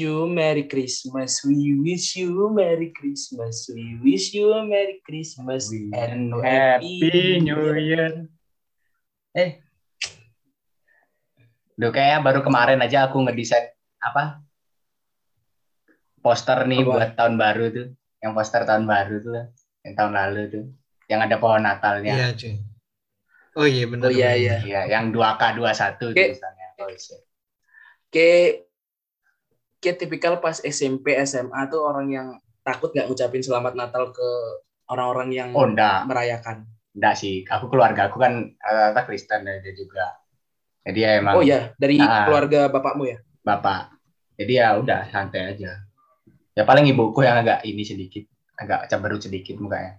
you Merry Christmas. We wish you Merry Christmas. We wish you a Merry Christmas We and Happy New Year. Eh. Duh, kayaknya baru kemarin aja aku ngedesain apa? Poster nih Apa? buat tahun baru tuh. Yang poster tahun baru tuh. Yang tahun lalu tuh. Yang ada pohon Natalnya. Iya, cuy. Oh iya benar. Oh iya iya. Iya, yang 2K21 Oke. tulisannya. Oh, shit. Kayak tipikal pas SMP SMA tuh orang yang takut nggak ngucapin selamat Natal ke orang-orang yang Oh, enggak. merayakan. Enggak sih. Aku keluarga aku kan rata-rata Kristen dan dia juga. Jadi ya emang Oh iya, dari Ah. keluarga bapakmu ya. bapak. Jadi ya udah santai aja. Ya paling ibuku yang agak ini sedikit, agak cemberut sedikit mukanya.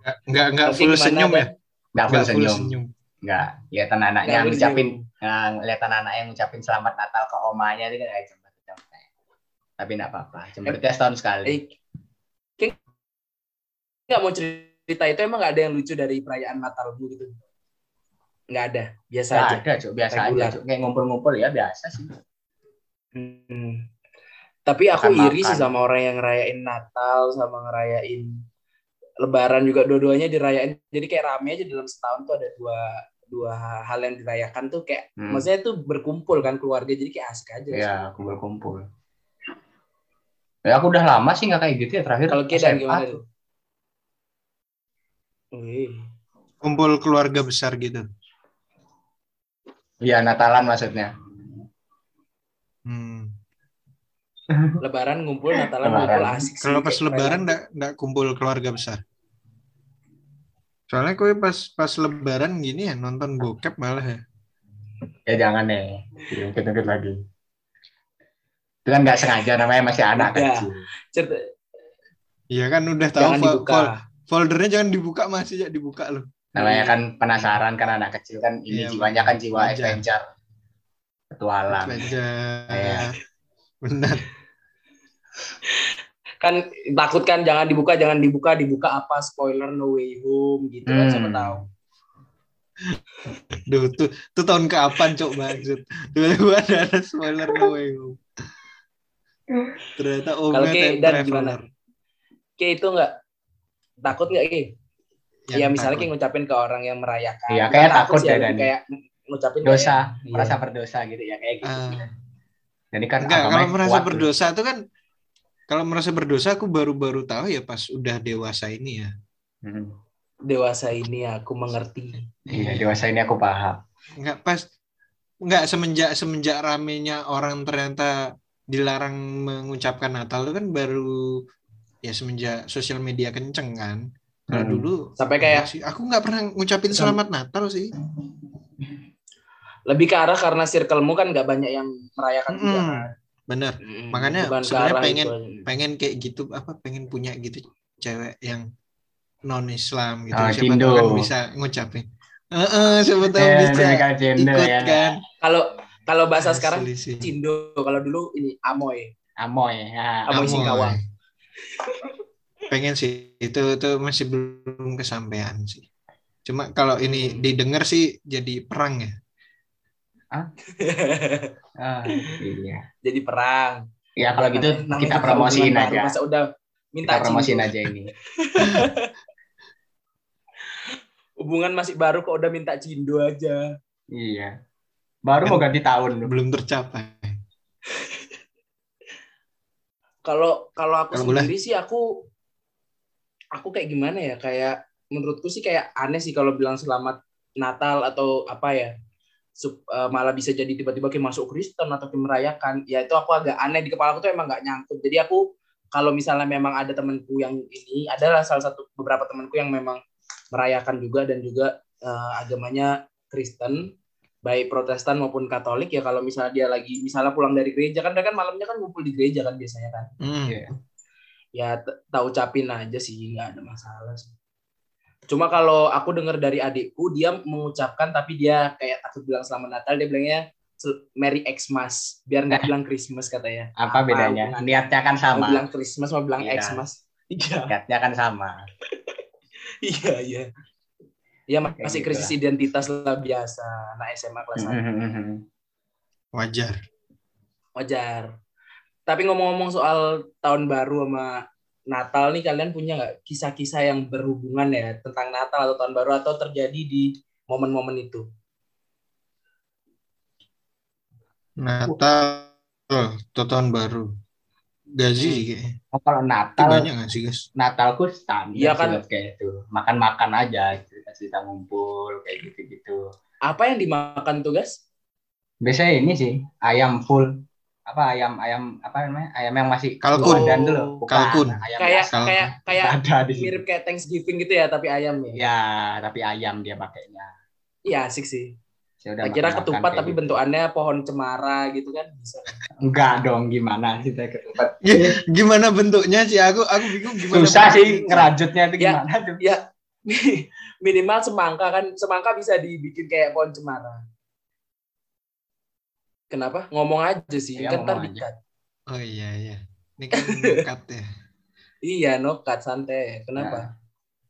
Nggak nggak nggak Oke, full senyum ya. Enggak full Nggak full senyum. senyum. Enggak. Lihat anak-anaknya Nggak full ngucapin, nah, lihat anak yang ngucapin selamat Natal ke omanya itu kan kayak cemberut. Tapi enggak apa-apa. Cemberutnya setahun sekali. Eh, nggak mau cerita itu emang nggak ada yang lucu dari perayaan Natal bu gitu. Nggak ada, biasa Nggak aja. ada, Cuk. Biasa Regular. aja, Cuk. Kayak ngumpul-ngumpul ya biasa sih. Hmm. Tapi aku Makan-makan. iri sih sama orang yang ngerayain Natal sama ngerayain Lebaran juga dua-duanya dirayain. Jadi kayak rame aja dalam setahun tuh ada dua dua hal yang dirayakan tuh kayak Hmm. maksudnya tuh berkumpul kan keluarga jadi kayak asik aja. Ya, kumpul-kumpul. Ya aku udah lama sih nggak kayak gitu ya terakhir. Kalau SMA gimana tuh. Wih. Kumpul keluarga besar gitu. Iya, Natalan maksudnya. Hmm. Lebaran ngumpul, Natalan Lebaran. ngumpul asik sih. Kalau pas lebaran nggak nggak kumpul keluarga besar. Soalnya kue pas pas lebaran gini ya nonton bokep malah ya. Ya jangan nih, ungkit-ungkit lagi. Itu kan nggak sengaja namanya masih anak Udah. kecil. cerita Iya kan udah tahu fol- fol- foldernya jangan dibuka masih ya dibuka loh. Namanya kan penasaran kan anak kecil kan ini Iya, jiwanya kan jiwa wajar. adventure. Petualang. Belajar. Iya. Benar. Kan takut kan jangan dibuka jangan dibuka dibuka apa spoiler no way home gitu kan Hmm. siapa tahu Duh, tuh, tuh tahun kapan cok maksud? Dulu ada ada spoiler no way home. Ternyata Kalau Omega Ki, time Dan traveler. gimana? kayak itu nggak takut nggak Ki? Yang ya misalnya takut. kayak ngucapin ke orang yang merayakan Iya, kayak takut sih ya, Dan. kayak ngucapin Dosa, kayak, iya. merasa berdosa gitu ya kayak gitu. Ah. Jadi kan Enggak, kalau merasa kuat berdosa itu kan kalau merasa berdosa aku baru-baru tahu ya pas udah dewasa ini ya. Hmm. dewasa ini aku mengerti Iya, dewasa ini aku paham. Enggak pas enggak semenjak semenjak ramenya orang ternyata dilarang mengucapkan Natal itu kan baru ya semenjak sosial media kenceng kan. Kalau Hmm. dulu Sampai kayak- sih, aku nggak pernah ngucapin selamat Natal sih. lebih ke arah karena circlemu kan nggak banyak yang merayakan juga Mm-mm. kan Bener. Mm, Makanya sebenarnya pengen- itu. pengen kayak gitu apa pengen punya gitu cewek yang non Islam gitu Ah, siapa tahu kan bisa ngucapin Heeh, siapa tahu Eh, bisa ikut ya. kan kalau kalau bahasa sekarang Asli sih. Cindo kalau dulu ini Amoy Amoy. Ya. Amoy Amoy. Singkawang pengen sih itu itu masih belum kesampaian sih cuma kalau ini Hmm. didengar sih jadi perang ya Ah, iya. jadi perang Ya kalau gitu Namanya kita promosiin aja. masa udah minta Kita promosiin aja ini. hubungan masih baru kok udah minta cindo aja Iya. Baru mau ganti tahun. belum tercapai kalau kalau aku boleh. sendiri sih aku aku kayak gimana ya kayak menurutku sih kayak aneh sih kalau bilang selamat Natal atau apa ya Sup- eh, malah bisa jadi tiba-tiba kayak masuk Kristen atau kayak merayakan ya itu aku agak aneh di kepala aku tuh emang nggak nyangkut jadi aku kalau misalnya memang ada temanku yang ini adalah salah satu beberapa temanku yang memang merayakan juga dan juga eh, agamanya Kristen baik Protestan maupun Katolik ya kalau misalnya dia lagi misalnya pulang dari gereja kan mereka kan malamnya kan ngumpul di gereja kan biasanya kan. Iya. ya t- tak ucapin aja sih nggak ada masalah sih. Cuma kalau aku dengar dari adikku dia mengucapkan tapi dia kayak takut bilang selamat Natal dia bilangnya "Sel- Merry Xmas biar nggak bilang Christmas katanya. Apa bedanya? hubungannya? Niatnya kan Mau sama. bilang Christmas mau bilang Iya. Xmas. Iya, Niatnya kan sama. iya, iya. Ya Kayak masih gitu krisis identitas lah biasa anak SMA kelas 1. Mhm. wajar wajar. Tapi ngomong-ngomong soal tahun baru sama Natal nih kalian punya nggak kisah-kisah yang berhubungan ya tentang Natal atau tahun baru atau terjadi di momen-momen itu? Natal atau tahun baru. Gazi sih kayaknya. Oh, kalau Itu Natal banyak nggak sih guys? Natalku standar Iya sih, kan? Kayak itu makan-makan aja cerita-cerita ngumpul kayak gitu-gitu Apa yang dimakan tuh guys? biasanya ini sih ayam full apa ayam ayam apa namanya ayam yang masih Kalkun. dan dulu bukan Kalkun. ayam Kayak. Kalkun. kayak kayak ada di sini mirip kayak Thanksgiving gitu ya tapi ayam ya. ya tapi ayam dia pakainya Iya asik sih. saya udah kira ketupat tapi gitu. bentukannya pohon cemara gitu kan bisa. enggak dong gimana sih saya ketupat Gimana bentuknya sih? Aku aku bingung gimana. susah sih ngerajutnya itu Ya. gimana tuh Ya minimal semangka kan semangka bisa dibikin kayak pohon cemara. Kenapa? Ngomong aja sih, Iya, kan ntar dikat. Oh iya iya. Ini kan cut ya. Iya, no cut santai. Kenapa?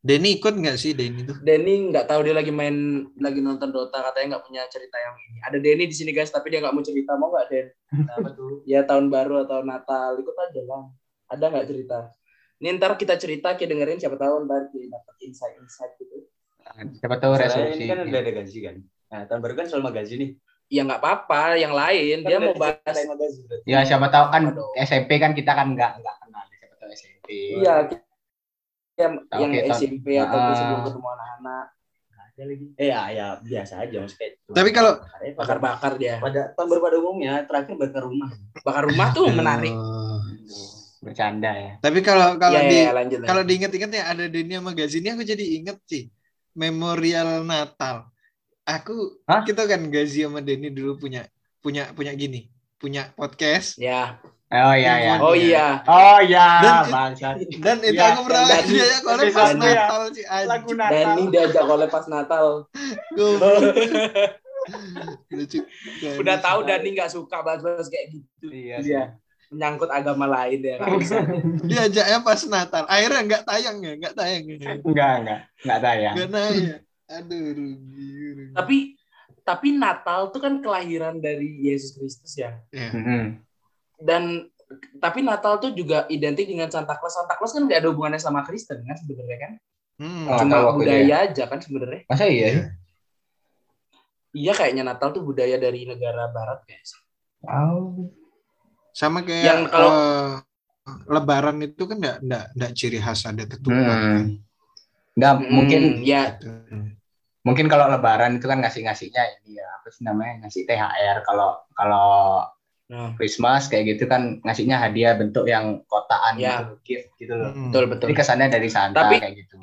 Denny ikut nggak sih Denny tuh? Denny nggak tahu dia lagi main lagi nonton Dota katanya nggak punya cerita yang ini. Ada Denny di sini guys, tapi dia nggak mau cerita. Mau nggak Den? Apa tuh? Ya tahun baru atau Natal ikut aja lah. Ada nggak cerita? Ini ntar kita cerita, kita dengerin siapa tahu ntar kita dapat insight-insight gitu. siapa tahu resolusi ini kan udah ada gaji kan. Nah, tahun baru kan soal magazi nih. Ya nggak apa-apa, yang lain dia mau bahas. ya siapa tahu kan Aduh. SMP kan kita kan nggak nggak kenal siapa tahu SMP Iya, yang, yang kita- SMP atau Ah. sebelum ketemu anak-anak Ada lagi. Eh ya, ya biasa aja maksudnya. Tapi kalau bakar-bakar dia. pada tahun baru pada umumnya terakhir bakar rumah. Bakar rumah tuh menarik. Bercanda ya Tapi kalau kalau Iya, di iya, lanjut. kalau diinget-inget ya ada Denny sama Gazi ini aku jadi inget sih memorial Natal. Aku Hah? kita kan Gazi sama Denny dulu punya punya punya gini punya podcast Ya. oh iya ya Oh iya. oh iya Dan- dan itu Iya, aku pernah dan- dia kalau pas ya. Natal sih lagu. Natal Danny diajak oleh pas Natal. Lucu. Udah tahu Dani nggak suka bahas-bahas kayak gitu. iya Dia menyangkut agama lain ya. nggak diajaknya pas Natal akhirnya nggak tayang ya nggak tayang ya enggak enggak enggak tayang nggak tayang aduh rugi, rugi. tapi tapi Natal tuh kan kelahiran dari Yesus Kristus ya. ya. Mm-mm. Dan tapi Natal tuh juga identik dengan Santa Claus. Santa Claus kan nggak ada hubungannya sama Kristen kan sebenarnya kan. Hmm. Oh, Cuma budaya aja kan sebenarnya. masa iya? Iya kayaknya Natal tuh budaya dari negara barat guys. oh sama kayak Yang kalau- eh, Lebaran itu kan nggak nggak nggak ciri khas ada ketupat kan. Hmm. Nggak, Hmm, mungkin ya Gitu. Mungkin kalau lebaran itu kan ngasih ngasihnya ini ya apa sih namanya ngasih THR kalau kalau Nah, Christmas kayak gitu kan ngasihnya hadiah bentuk yang kotaan Ya. gitu gift gitu loh Hmm. betul betul. jadi kesannya dari Santa Tapi- kayak gitu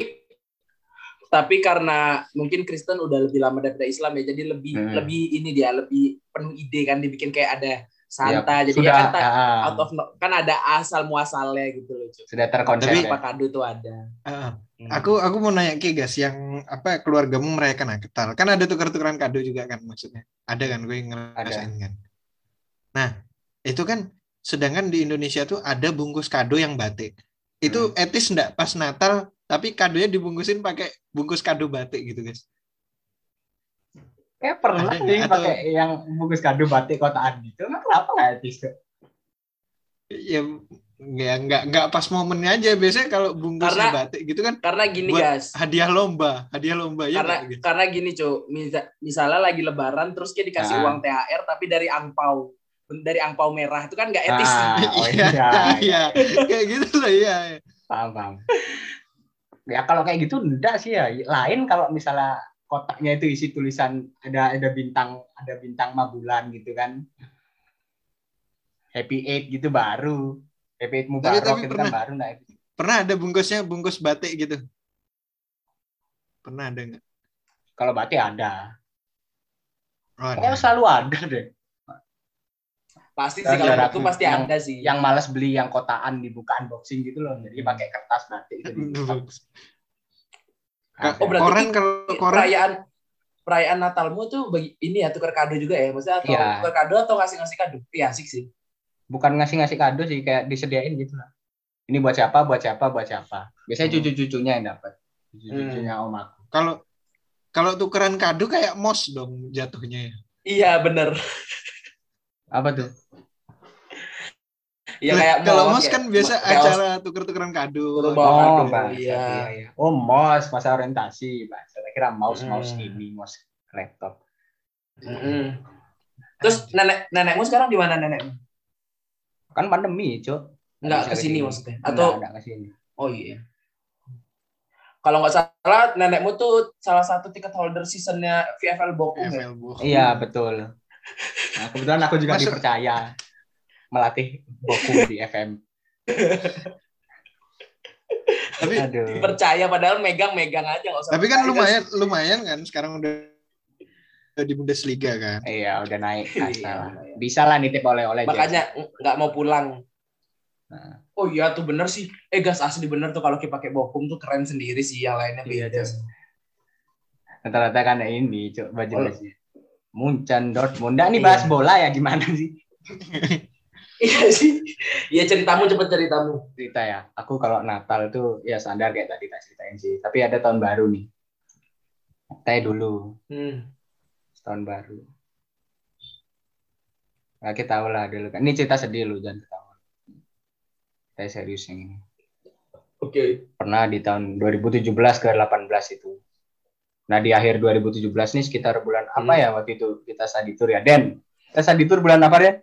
Tapi karena mungkin Kristen udah lebih lama daripada Islam ya, jadi lebih Hmm. lebih ini dia lebih penuh ide kan dibikin kayak ada Santa. Ya, jadi sudah ya kan ta- ah, out of no- kan ada asal muasalnya gitu loh. Sudah terkonsep Tapi- ya. Apa kado tuh ada. Ah, Hmm. aku aku mau nanya ke guys yang apa keluargamu merayakan Natal kan ada tukar-tukaran kado juga kan maksudnya ada kan gue ngerasain kan nah itu kan sedangkan di Indonesia tuh ada bungkus kado yang batik itu Hmm. etis enggak pas Natal tapi kadonya dibungkusin pakai bungkus kado batik gitu guys kayak pernah Ada sih nggak? Atau- pakai yang bungkus kado batik kotaan gitu. Emang kenapa nggak etis tuh ya nggak nggak nggak pas momennya aja. Biasanya kalau bungkus Karena- batik gitu kan Karena gini Buat guys. hadiah lomba hadiah lomba ya karena guys? karena gini cuy misalnya lagi lebaran terus dia dikasih Ah. uang THR tapi dari angpau. Dari angpau merah. Itu kan nggak etis. Ah, oh iya iya, iya. kayak gitu lah iya. Paham paham. Ya kalau kayak gitu enggak sih ya. Lain kalau misalnya kotaknya itu isi tulisan ada ada bintang ada bintang lima bulan gitu kan. Happy eight gitu baru. Happy eight mubarak tapi itu pernah- kan baru enggak pernah ada bungkusnya bungkus batik gitu? Pernah ada nggak? Kalau batik ada. Oh, ada. selalu ada deh. Pasti sih kalau aku pasti yang- ada sih. yang males beli yang kotaan dibuka unboxing gitu loh. Jadi pakai kertas batik gitu Ka- Oh, berarti koran ini kalau koran perayaan perayaan Natalmu tuh bagi ini ya tukar kado juga ya? Maksudnya atau Iya. tukar kado atau ngasih ngasih kado? Iya asik sih. Bukan ngasih ngasih kado sih kayak disediain gitu lah. Ini buat siapa buat siapa buat siapa. Biasanya Hmm. cucu-cucunya yang dapat. Cucu-cucunya om aku. Kalau kalau tukeran kado kayak mos dong jatuhnya ya? Iya bener. Apa tuh Ya kayak kalau mos, mos kayak- kan biasa kayak acara tuker-tukeran kado. Turun bawah Oh, kado, Mbak. iya. iya. Oh, mouse masa orientasi, Mbak. Saya kira mouse mouse Hmm. ini, mouse laptop. Mm-mm. Terus nenek nenekmu sekarang di mana nenekmu? Kan pandemi, Cuk. Enggak Bisa ke sini ke sini. maksudnya. Enggak, Atau enggak ke sini. oh iya. Kalau nggak salah nenekmu tuh salah satu tiket holder seasonnya VFL Bochum ya? FL Bu. Iya, betul. Nah, kebetulan aku juga Masuk- dipercaya melatih Boku di FM. Tapi Aduh. Percaya padahal megang-megang aja nggak usah. tapi kan lumayan lumayan kan sekarang udah udah di Bundesliga kan. Iya, udah naik Iya, kasta lah. lumayan. Bisa lah nitip oleh-oleh. Makanya nggak mau pulang. Nah. Oh iya tuh bener sih. Eh gas asli bener tuh kalau kita pakai Bochum tuh keren sendiri sih yang lainnya Iya, beda. Jas. Rata-rata kan ini, Cuk, baju Oh. Muncan Dortmund. Nggak nih bahas Iya. bola ya gimana sih? Iya sih. Iya ceritamu cepet ceritamu. Cerita ya. Aku kalau Natal tuh ya standar kayak tadi tak ceritain sih. Tapi ada tahun baru nih. Teh dulu, Hmm. tahun baru. Nah, kita tahu lah dulu kan. Ini cerita sedih lu jangan ketawa. Saya serius yang ini. Oke. Pernah di tahun 2017 ke 18 itu. Nah di akhir 2017 nih sekitar bulan apa Hmm. ya waktu itu kita study tour ya. Den, kita study tour bulan apa ya?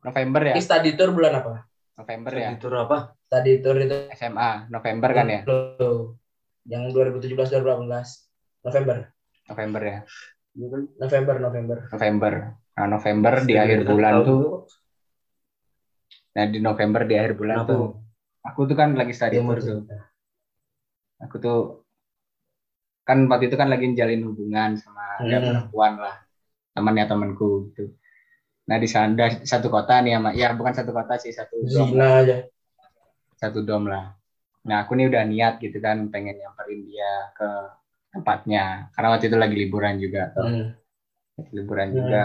November ya? Ini study tour bulan apa? November ya? Itu apa? Study tour itu SMA, November kan ya? Yang 2017 2018 November. November ya? November November. November. Nah November di akhir bulan tuh, nah di November di akhir bulan Kenapa? tuh, aku tuh kan lagi study tour tuh. Aku tuh kan waktu itu kan lagi jalin hubungan sama ada Hmm. perempuan lah temannya temanku gitu. Nah di sana satu kota nih sama ya bukan satu kota sih satu dom Zina aja. satu dom lah. Nah aku nih udah niat gitu kan pengen nyamperin dia ke tempatnya karena waktu itu lagi liburan juga tuh Hmm. liburan Hmm. juga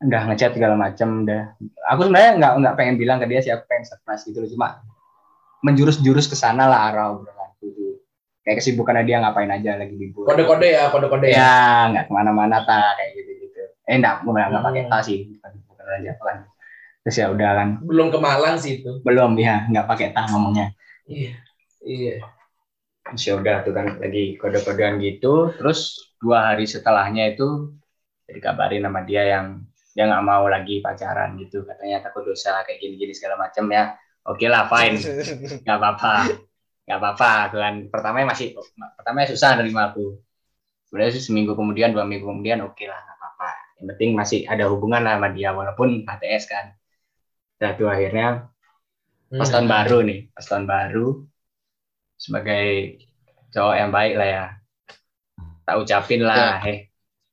udah ngechat segala macem udah aku sebenarnya nggak nggak pengen bilang ke dia siapa pengen surprise gitu loh cuma menjurus-jurus ke sana lah arah obrolanku tuh kayak kesibukannya dia ngapain aja lagi libur Kode-kode ya, kode-kode ya. ya nggak ke mana-mana ta kayak gitu eh enggak nggak nggak pakai Hmm. tas sih. Bukan bukan aja kan. Terus ya udah kan. Belum ke Malang sih itu. belum ya nggak pakai tas ngomongnya. Iya. Iya. terus ya udah tuh kan lagi kode-kodean gitu. Terus dua hari setelahnya itu dikabarin sama dia yang dia nggak mau lagi pacaran gitu. Katanya takut dosa kayak gini-gini segala macam ya. Oke lah fine. Nggak apa-apa. Nggak apa-apa kan. Pertama masih pertama susah nerima aku. Udah sih seminggu kemudian dua minggu kemudian oke lah. nggak apa-apa yang penting masih ada hubungan lah sama dia walaupun HTS kan dan tuh akhirnya pas Hmm. tahun baru nih pas tahun baru sebagai cowok yang baik lah ya tak ucapin lah eh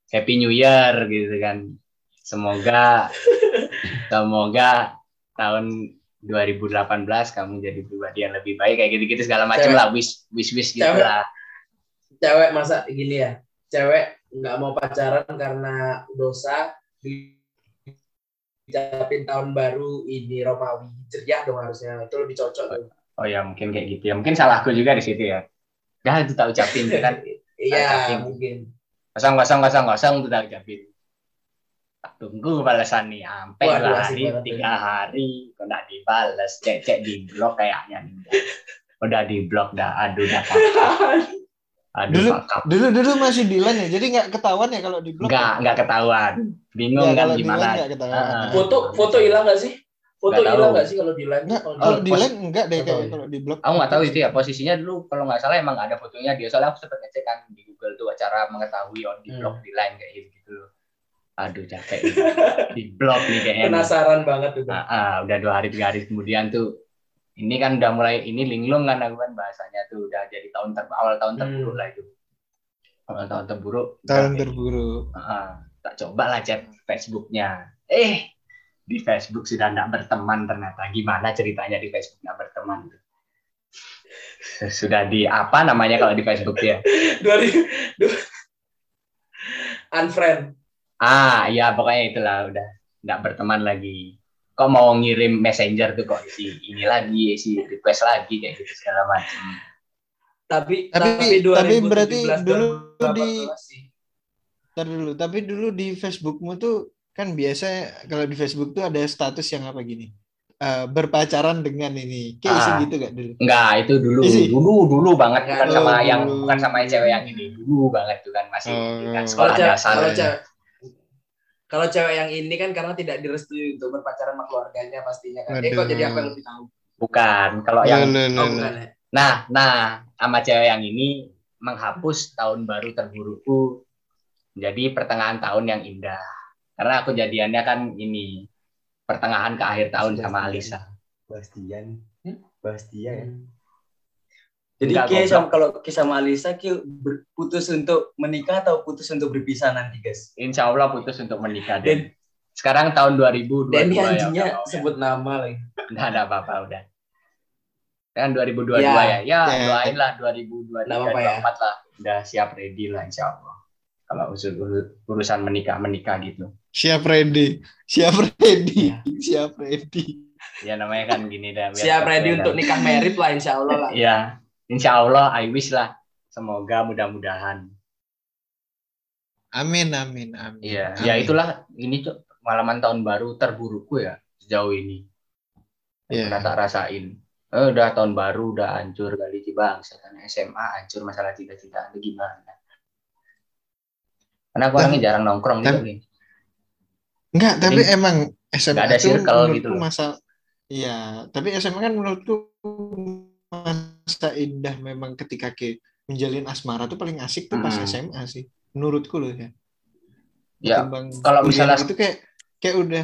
happy new year gitu kan semoga semoga tahun 2018 kamu jadi pribadi yang lebih baik kayak gitu-gitu segala macam lah wish wish wish gitu Cewek. lah Cewek masa gini ya. Cewek nggak mau pacaran karena dosa diucapin tahun baru ini Romawi. Ceria dong harusnya. Itu lebih cocok tuh. oh ya mungkin kayak gitu ya mungkin salahku juga di situ ya dah itu tak ucapin kan Iya, mungkin. kosong kosong kosong kosong tuh tak ucapin tak tunggu balasan nih sampai dua hari banget tiga hari kok nggak dibalas cek cek di blok kayaknya nih. udah di blok dah aduh dah aduh Dulu- Dulu dulu masih Dilan ya, jadi nggak ketahuan ya kalau di blog. nggak nggak ketahuan bingung Ya, kan gimana Dilan. Ah. Foto foto hilang nggak sih? Foto hilang nggak sih kalau di line? Nggak, Kalau kalau di- di line enggak deh Nggak ya. kalau di blog. aku nggak tahu itu ya posisinya dulu kalau nggak salah emang ada fotonya dia soalnya aku sempat ngecek kan di Google tuh cara mengetahui on di Hmm. blok di line kayak gitu gitu aduh capek di blok nih kayaknya. Penasaran banget itu. Ah, ah, udah dua hari tiga hari kemudian tuh ini kan udah mulai ini linglung kan aku kan bahasanya tuh udah jadi tahun ter awal tahun Hmm. terburuk lah itu. Awal tahun terburuk Tahun udah, terburuk. ah, tak coba lah chat Facebooknya. Eh di Facebook sudah tidak berteman ternyata. Gimana ceritanya di Facebook nggak berteman? Tuh sudah di apa namanya kalau di Facebook ya? Dua ribu dua- unfriend. ah ya pokoknya itulah udah nggak berteman lagi kok mau ngirim messenger tuh kok isi ini lagi isi request lagi kayak gitu segala macam Tapi Tapi- tapi berarti 2017, dulu 2018 di-. Ntar dulu, tapi dulu di Facebookmu tuh kan biasa kalau di Facebook tuh ada status yang apa gini eh, berpacaran dengan ini kayak isi Ah. gitu gak dulu Enggak, itu dulu, Isi. dulu, dulu banget bukan Oh, sama yang dulu. bukan sama yang cewek yang ini, dulu banget tuh kan masih Oh. kan sekolah dasar. kalau cewek, kalau cewek yang ini kan karena tidak direstui untuk berpacaran sama keluarganya pastinya kan. Eh kok jadi aku yang lebih tahu? Bukan, kalau yang Loh, loh, Oh bukan loh. ya? Nah, nah, sama cewek yang ini menghapus tahun baru terburukku menjadi pertengahan tahun yang indah. Karena aku jadiannya kan ini pertengahan ke akhir tahun sama Alisa. Bastian. Hmm? Jadi Enggak, Ki sama kalau Ki sama Alisa Ki putus untuk menikah atau putus untuk berpisah nanti guys? Insya Allah putus untuk menikah dan sekarang tahun 2022 Dan ini ya. anjingnya ya. sebut nama lagi. Udah ada apa-apa udah. Kan 2022 Ya. ya. Ya, Ya. doain lah 2023 Nggak apa-apa ya. 2024 lah. Udah siap ready lah insya Allah. Kalau usul urusan menikah menikah gitu. siap ready siap ready Ya. siap ready Ya namanya kan gini dah. biar Siap ready untuk nikah merit lah insya Allah lah. Iya, insya Allah, I wish lah. Semoga mudah-mudahan. amin amin amin Iya, Amin. ya itulah ini tuh malaman tahun baru terburukku ya sejauh ini. Iya. Yang pernah tak rasain. Eh, udah tahun baru udah hancur kali di bangsa kan SMA hancur masalah cita-cita itu gimana? Karena aku orangnya jarang nongkrong gitu nih. Enggak, tapi Jadi, emang SMA ada circle menurutku gitu masa Iya, tapi SMA kan menurutku masa indah memang ketika ke menjalin asmara tuh paling asik tuh pas Hmm. SMA sih. Menurutku loh ya. Ya, Ketimbang kalau misalnya- itu kayak kayak udah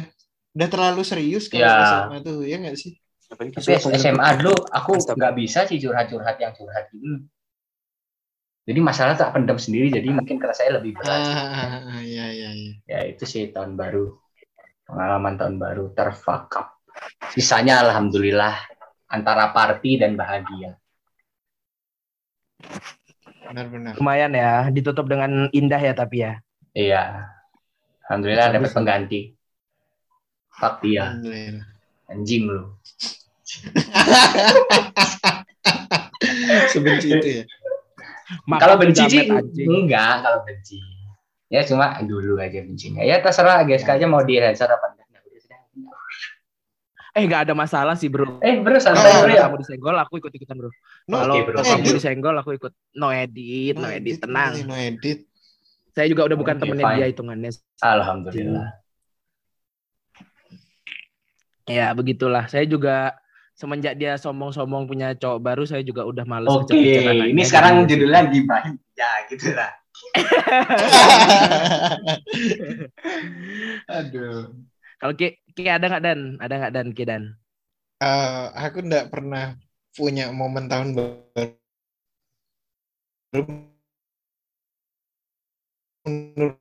udah terlalu serius kalau Ya. SMA tuh, ya nggak sih? Tapi SMA dulu aku nggak bisa sih curhat-curhat yang curhat gitu. Jadi masalah tak pendam sendiri, jadi mungkin kerasanya lebih berat. Ah, iya iya. ya itu sih tahun baru pengalaman tahun baru terfakap sisanya alhamdulillah antara party dan bahagia. Benar-benar. Lumayan ya, ditutup dengan indah ya tapi ya. iya. Alhamdulillah dapat pengganti. Fuck dia. Anjing lu. Sebenci itu ya. Kalau benci sih anjing. enggak kalau benci. Ya cuma dulu aja bencinya ya terserah guys aja mau di sensor apa enggak Nah, udah sudah. Eh nggak ada masalah sih bro. eh bro santai Oh, bro ya kamu disenggol, aku ikut ikutan bro. No, Kalau Oke, bro. kalau kamu edit. disenggol, aku ikut. No edit, no edit, tenang. No edit. Saya juga udah bukan temennya fine. dia hitungannya. alhamdulillah Ya begitulah. Saya juga semenjak dia sombong-sombong punya cowok baru, saya juga udah males oke kejar-kejaran ini sekarang Jadi- judulnya gibahin ya gitu lah Aduh. Kalau Ki, Ki ada nggak Dan? Ada nggak Dan Ki Dan? Eh, aku nggak pernah punya momen tahun baru menurut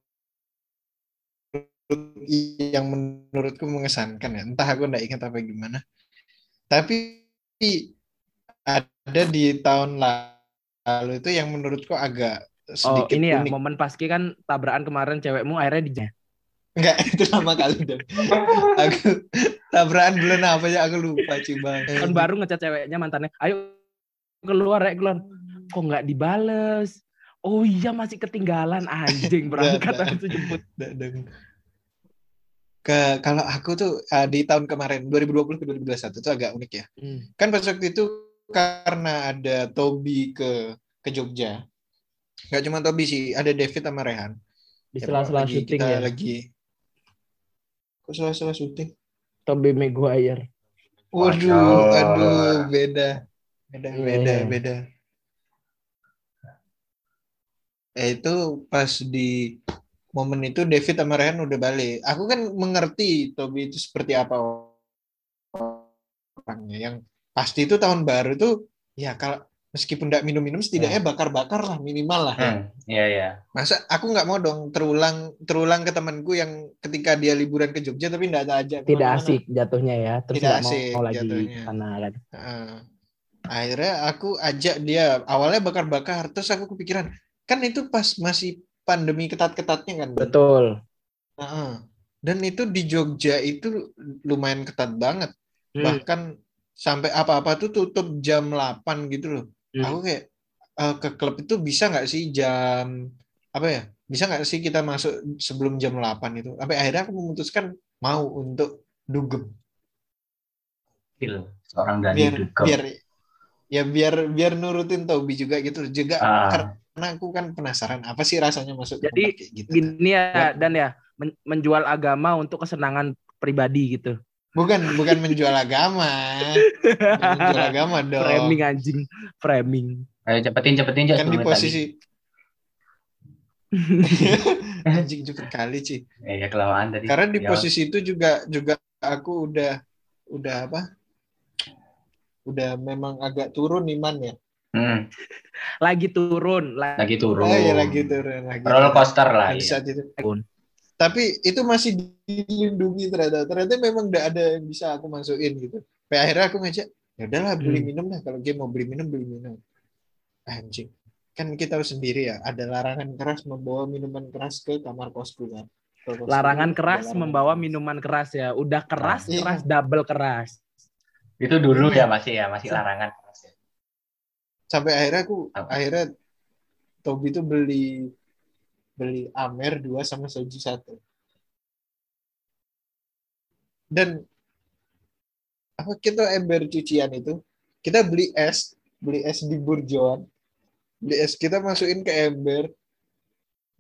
yang menurutku mengesankan ya entah aku nggak ingat apa gimana tapi ada di tahun lalu itu yang menurutku agak Oh sedikit ini ya unik momen paski kan tabrakan kemarin cewekmu akhirnya di Enggak, itu lama kali dan aku tabrakan bulan apa ya aku lupa coba. tahun baru ngecat ceweknya mantannya. Ayo keluar ya keluar. Kok nggak dibales? Oh iya masih ketinggalan anjing berangkat Udah, udah. langsung jemput. Ke kalau aku tuh uh, di tahun kemarin 2020 ke 2021 itu agak unik ya. Hmm. Kan pas waktu itu karena ada Tobi ke ke Jogja. Gak cuma Tobi sih, ada David sama Rehan. Di sela-sela syuting kita ya. lagi Kok sela-sela syuting? Toby Maguire. Waduh, Waduh. aduh, beda. Beda, Iya, beda, iya. beda. Eh, itu pas di momen itu David sama Rehan udah balik. Aku kan mengerti Tobi itu seperti apa orangnya. Yang pasti itu tahun baru tuh ya kalau meskipun tidak minum-minum setidaknya bakar-bakar lah minimal lah. ya. Hmm, iya iya. Masa aku nggak mau dong terulang terulang ke temanku yang ketika dia liburan ke Jogja tapi nggak ada ajak Tidak asik jatuhnya ya. Terus Tidak nggak mau, asik mau lagi jatuhnya. sana kan. Heeh. akhirnya aku ajak dia awalnya bakar-bakar terus aku kepikiran kan itu pas masih pandemi ketat-ketatnya kan? Betul. Heeh. dan itu di Jogja itu lumayan ketat banget Hmm. bahkan sampai apa-apa tuh tutup jam 8 gitu loh Hmm. aku kayak eh, ke klub itu bisa nggak sih jam apa ya bisa nggak sih kita masuk sebelum jam 8 itu sampai akhirnya aku memutuskan mau untuk dugem Gil, seorang Dani biar Dugem. biar ya biar biar nurutin Tobi juga gitu juga Ah. karena aku kan penasaran apa sih rasanya masuk Jadi, kayak gitu Gini Ya. ya dan ya men- menjual agama untuk kesenangan pribadi gitu. Bukan bukan menjual agama menjual agama dong Framing anjing, framing. Ayo cepetin cepetin kan di posisi anjing juga kali sih Eh, ya kelamaan tadi. karena di Ya, posisi itu juga juga aku udah udah apa udah memang agak turun iman ya hmm, Lagi turun, lagi, lagi turun. oh ya lagi turun lagi Roller coaster lah. Nah, di iya. saat itu Pun. Tapi itu masih dilindungi ternyata ternyata memang udah ada yang bisa aku masukin gitu Sampai akhirnya aku ngajak ya udahlah beli Hmm. minum lah kalau game mau beli minum beli minum anjing kan kita tahu sendiri ya ada larangan keras membawa minuman keras ke kamar kosku kan Ke kosku larangan keras larangan membawa keras. minuman keras ya. Udah keras, Iya. keras double keras. Itu dulu Iya. ya masih ya masih larangan. sampai akhirnya aku Apa? akhirnya Tobi tuh beli beli Amer dua sama soju satu dan apa kita ember cucian itu kita beli es beli es di Burjoan beli es kita masukin ke ember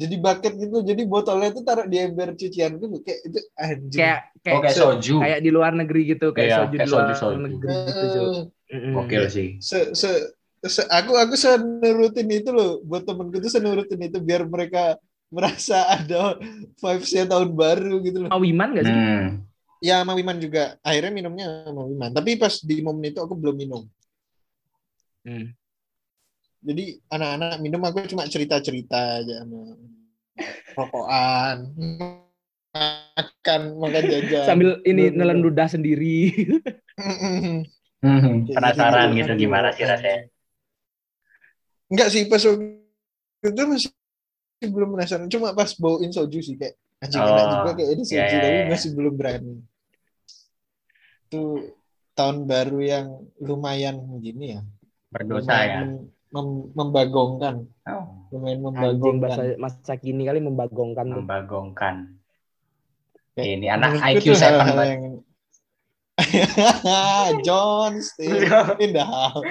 jadi bucket gitu jadi botolnya itu taruh di ember cucian itu kayak itu anjing Kayak kayak Oh kayak soju. kayak di luar negeri gitu, kayak Iya, soju kayak di luar soju-soju. negeri gitu, Cuk. Mm-mm. Gokil sih. se, se- aku aku senurutin itu loh buat temenku tuh senurutin itu biar mereka merasa ada vibes-nya tahun baru gitu loh. Mau Wiman gak sih? Hmm. Ya sama Wiman juga. Akhirnya minumnya sama Wiman. Tapi pas di momen itu aku belum minum. Hmm. Jadi anak-anak minum aku cuma cerita-cerita aja sama rokokan, makan, makan jajan. Sambil ini minum. ludah sendiri. Hmm, Penasaran gitu, gitu aduh, gimana sih rasanya. Enggak sih pas waktu itu masih belum penasaran. Cuma pas bauin soju sih kayak anjing Oh, enak juga kayak ini soju iya, iya, tapi iya. masih belum berani. Itu tahun baru yang lumayan gini ya. Berdosa lumayan ya. mem- mem- membagongkan, Oh, lumayan Anjing membagongkan. bahasa masa kini kali membagongkan membagongkan. Kayak Ini anak IQ tuh 7 hal-hal banget. yang John in the house.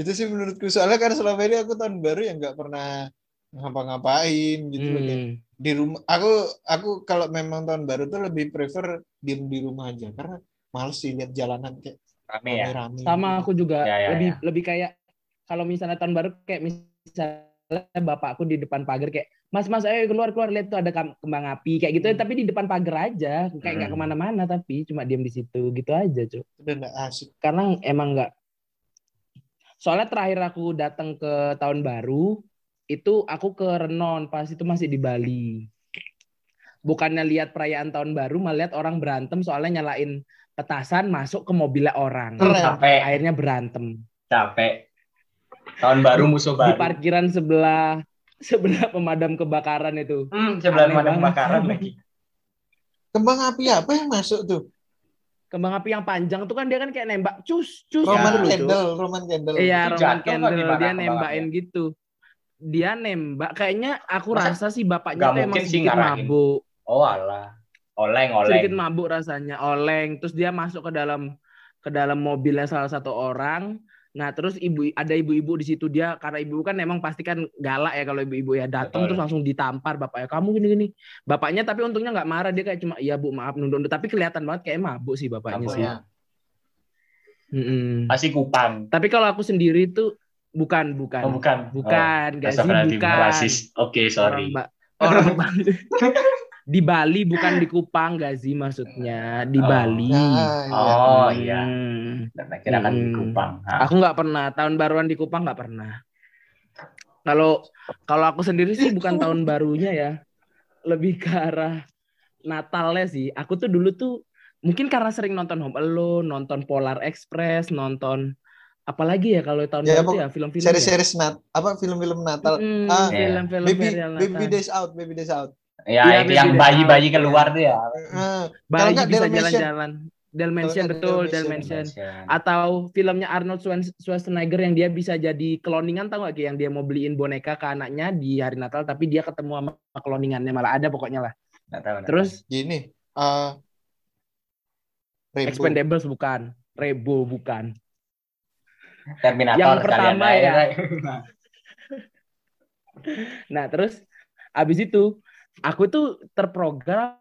Itu sih menurutku soalnya kan selama ini aku tahun baru yang nggak pernah ngapa-ngapain gitu loh kayak Hmm. di rumah aku aku kalau memang tahun baru tuh lebih prefer diem di rumah aja karena males sih lihat jalanan kayak Rame ya. rame-rame Sama aku juga Ya, ya, lebih ya. lebih kayak kalau misalnya tahun baru kayak misalnya bapakku di depan pagar kayak Mas Mas ayo keluar keluar lihat tuh ada kembang api kayak gitu Hmm. tapi di depan pagar aja kayak nggak Hmm. ke mana-mana tapi cuma diam di situ gitu aja cuy udah nggak asik karena emang nggak soalnya terakhir aku datang ke tahun baru itu aku ke Renon pas itu masih di Bali bukannya lihat perayaan tahun baru malah lihat orang berantem soalnya nyalain petasan masuk ke mobilnya orang. Capek, akhirnya berantem capek. Tahun baru musuh di baru. parkiran sebelah sebelah pemadam kebakaran itu Hmm, sebelah banget. kebakaran lagi. kembang api apa yang masuk tuh kembang api yang panjang tuh kan dia kan kayak nembak cus cus Roman Cuk. candle Roman candle Iya, Roman Candle dia nembakin apinya? gitu. Dia nembak kayaknya aku Masa rasa sih bapaknya tuh emang sedikit mabuk. Oh alah. Oleng, oleng. Sedikit mabuk rasanya, oleng. Terus dia masuk ke dalam ke dalam mobilnya salah satu orang. Nah, terus ibu ada ibu-ibu di situ dia karena ibu kan emang pasti kan galak ya kalau ibu-ibu ya datang terus langsung ditampar bapaknya. Kamu gini-gini. Bapaknya tapi untungnya nggak marah dia kayak cuma iya Bu, maaf nunduk tapi kelihatan banget kayak mabuk sih bapaknya sih. ya. Mm-mm. Pasti kupang. Tapi kalau aku sendiri tuh bukan bukan Oh, bukan. bukan Oh, gak sih bukan. Oke, sorry. orang, Ba- orang Bali di Bali bukan di Kupang Gazi maksudnya di Oh. Bali Nah, iya. Oh iya. Hmm. Dan kira kan di Hmm. kupang. Ah, aku nggak pernah tahun baruan di Kupang nggak pernah kalau kalau aku sendiri sih bukan tahun barunya ya lebih ke arah Natalnya sih aku tuh dulu tuh mungkin karena sering nonton Home Alone nonton Polar Express nonton apalagi ya kalau tahun Ya, baru ya film-film Seri-seri Nat apa film-film Natal Hmm, Ah, film-film Baby serial Baby Natal. Days Out Baby Days Out Ya, Iya, itu yang bayi-bayi Out, keluar iya. tuh ya. Eh, Bayi bisa jalan-jalan. Dalmatian betul, Dalmatian. Atau filmnya Arnold Schwarz- Schwarzenegger yang dia bisa jadi cloningan tau gak Ki? yang dia mau beliin boneka ke anaknya di hari Natal tapi dia ketemu sama cloningannya malah ada pokoknya lah. Nggak tahu, nggak Terus Gini, eh Rainbow. Expendables bukan, Rebo bukan. Terminator yang pertama ya. Ray. Nah, terus abis itu aku tuh terprogram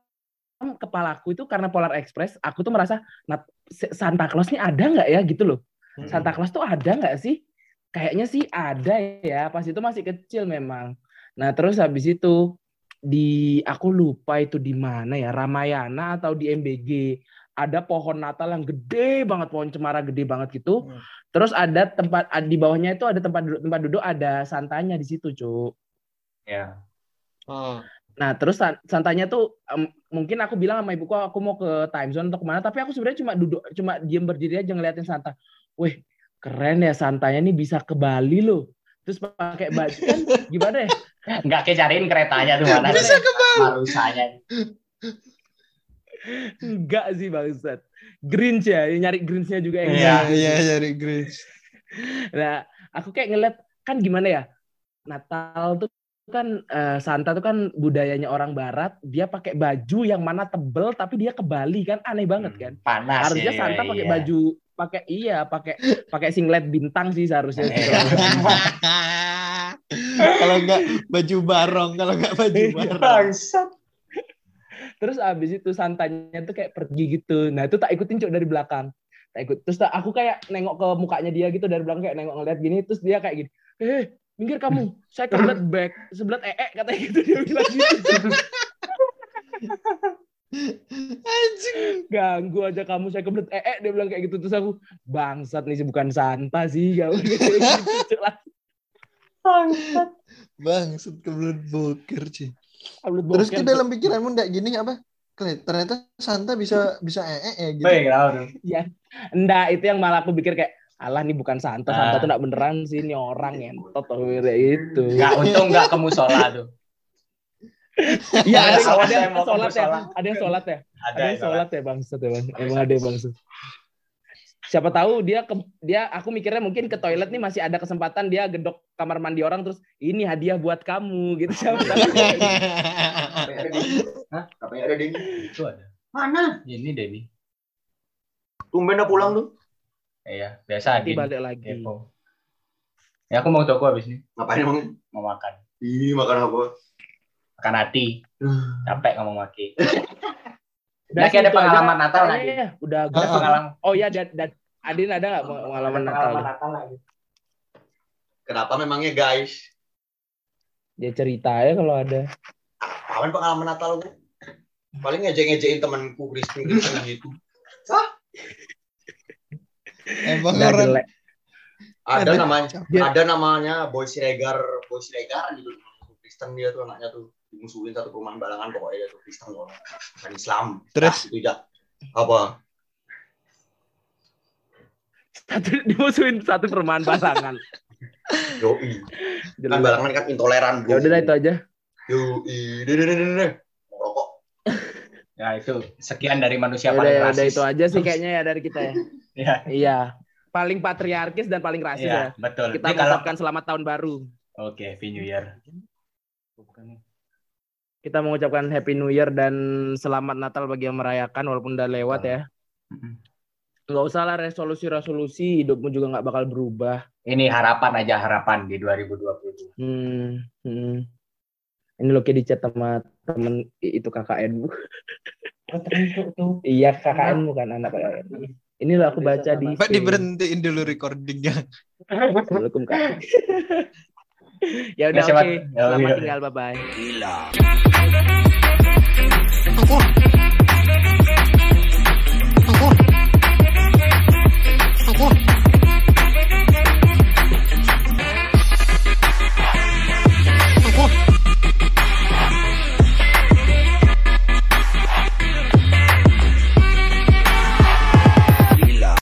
kepalaku itu karena Polar Express, aku tuh merasa "Nat- Santa Claus ini ada nggak ya gitu loh. Hmm. Santa Claus tuh ada nggak sih? Kayaknya sih ada ya. Pas itu masih kecil memang. Nah terus habis itu di aku lupa itu di mana ya Ramayana atau di MBG ada pohon Natal yang gede banget pohon cemara gede banget gitu. Hmm. Terus ada tempat di bawahnya itu ada tempat duduk tempat duduk ada santanya di situ cuk. Ya. Oh. Nah, terus san- santanya tuh em, mungkin aku bilang sama ibuku aku mau ke time zone atau ke mana, tapi aku sebenarnya cuma duduk, cuma diem berdiri aja ngeliatin Santa. Wih, keren ya Santanya nih bisa ke Bali loh. Terus pakai baju kan gimana ya? Nggak kecariin keretanya tuh mana. Bisa ke Marusanya. Enggak sih bangsat. Grinch ya, nyari Grinch-nya juga yang Iya. Iya, iya, dari Grinch. Nah, aku kayak ngeliat kan gimana ya? Natal tuh kan eh, Santa tuh kan budayanya orang barat, dia pakai baju yang mana tebel tapi dia ke Bali kan aneh banget kan. Panas harusnya ya, Santa pakai iya. baju pakai iya pakai pakai singlet bintang sih seharusnya Iya. kalau enggak baju barong, kalau enggak baju barong. Bangsat. terus abis itu Santanya tuh kayak pergi gitu nah itu tak ikutin cok dari belakang tak ikut terus tak, aku kayak nengok ke mukanya dia gitu dari belakang kayak nengok ngeliat gini terus dia kayak gini eh minggir kamu saya kebelet back sebelat ee katanya gitu dia bilang gitu Anjing. ganggu aja kamu saya kebelet ee dia bilang kayak gitu terus aku bangsat nih sih bukan Santa sih kamu gitu, Cok, lah. Bang, set kebelet boker. Kebelet Terus ke dalam pikiranmu enggak gini apa? Ternyata Santa bisa bisa ee -e, gitu. Kenapa tuh? Enggak, itu yang malah aku pikir kayak alah nih bukan Santa, Santa Ah. tuh enggak beneran sih ini orang ngentot atau kayak itu. Nggak, untung nggak ke musola tuh. Iya, ada, ada saya yang mau ke sholat ya, ada yang sholat ya, Ada, ada yang yang sholat ya bangsat ya bang, emang ada yang bangsat. Siapa tahu dia ke, dia aku mikirnya mungkin ke toilet nih masih ada kesempatan dia gedok kamar mandi orang terus ini hadiah buat kamu gitu siapa tahu. Hah? Apa yang ada Denny? Itu ada. Mana? Ini Denny. Tumben udah pulang tuh. Iya, biasa Nanti Adin. balik lagi. Kepo. Ya aku mau toko habis ini. Ngapain emang? Mau makan. Ih, makan apa? Makan hati. Capek ngomong maki. Udah Naki ada sih, itu aja pengalaman Natal lagi? ya, Udah Ada Ah, pengalaman. Oh iya, dan, dan Adin ada nggak pengalaman Natal? Pengalaman Natal lagi. Kenapa memangnya guys? Dia cerita ya kalau ada. Kapan pengalaman Natal gue? Paling ngejek-ngejekin temanku Kristen Kristen gitu. Emang Udah orang jelek. Ada Ada. namanya, ada namanya Boy Siregar, Boy Siregar gitu. Kristen dia tuh anaknya tuh dimusuhin satu perumahan balangan pokoknya dia tuh Kristen orang bukan Islam. Terus? Nah, itu ya. Apa? Satu dimusuhin satu perumahan pasangan. Yoi. Kan Jelek. balangan kan intoleran. Ya udah dah, itu aja. Yoi. Deh, deh, deh, deh, rokok. Ya itu sekian dari manusia Ya udah, paling ya udah rasis. itu aja sih kayaknya ya dari kita ya. Iya, Iya. Paling patriarkis dan paling rasis iya, ya. betul. Kita kalau mengucapkan selamat tahun baru. Oke, Happy New Year. Kita mengucapkan Happy New Year dan selamat Natal bagi yang merayakan walaupun udah lewat ya. Mm-mm. Nggak usah lah resolusi-resolusi, hidupmu juga nggak bakal berubah. Ini harapan aja harapan di 2020. Hmm, hmm. Ini lo kayak di chat sama temen itu KKN bu. Iya KKN bukan anak KKN. Ini lo aku baca di. Pak diberhentiin dulu recordingnya. Assalamualaikum kak. ya udah Ya, oke. Selamat tinggal bye bye. Oh,